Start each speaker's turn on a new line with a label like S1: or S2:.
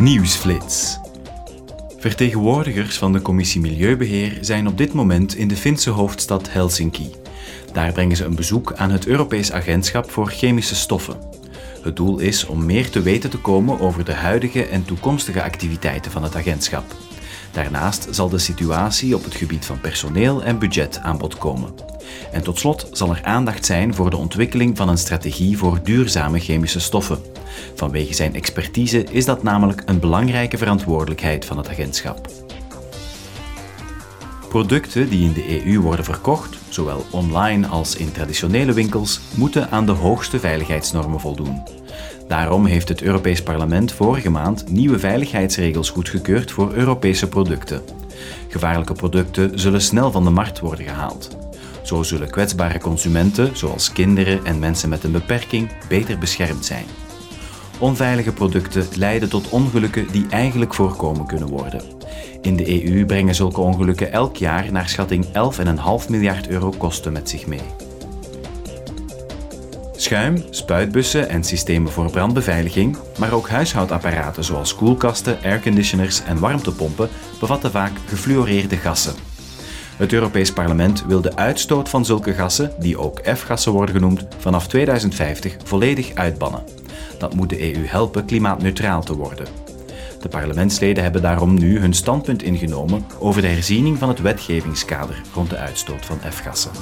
S1: Nieuwsflits. Vertegenwoordigers van de Commissie Milieubeheer zijn op dit moment in de Finse hoofdstad Helsinki. Daar brengen ze een bezoek aan het Europees Agentschap voor Chemische Stoffen. Het doel is om meer te weten te komen over de huidige en toekomstige activiteiten van het agentschap. Daarnaast zal de situatie op het gebied van personeel en budget aan bod komen. En tot slot zal er aandacht zijn voor de ontwikkeling van een strategie voor duurzame chemische stoffen. Vanwege zijn expertise is dat namelijk een belangrijke verantwoordelijkheid van het agentschap. Producten die in de EU worden verkocht, zowel online als in traditionele winkels, moeten aan de hoogste veiligheidsnormen voldoen. Daarom heeft het Europees Parlement vorige maand nieuwe veiligheidsregels goedgekeurd voor Europese producten. Gevaarlijke producten zullen snel van de markt worden gehaald. Zo zullen kwetsbare consumenten, zoals kinderen en mensen met een beperking, beter beschermd zijn. Onveilige producten leiden tot ongelukken die eigenlijk voorkomen kunnen worden. In de EU brengen zulke ongelukken elk jaar naar schatting 11,5 miljard euro kosten met zich mee. Schuim, spuitbussen en systemen voor brandbeveiliging, maar ook huishoudapparaten zoals koelkasten, airconditioners en warmtepompen bevatten vaak gefluoreerde gassen. Het Europees Parlement wil de uitstoot van zulke gassen, die ook F-gassen worden genoemd, vanaf 2050 volledig uitbannen. Dat moet de EU helpen klimaatneutraal te worden. De parlementsleden hebben daarom nu hun standpunt ingenomen over de herziening van het wetgevingskader rond de uitstoot van F-gassen.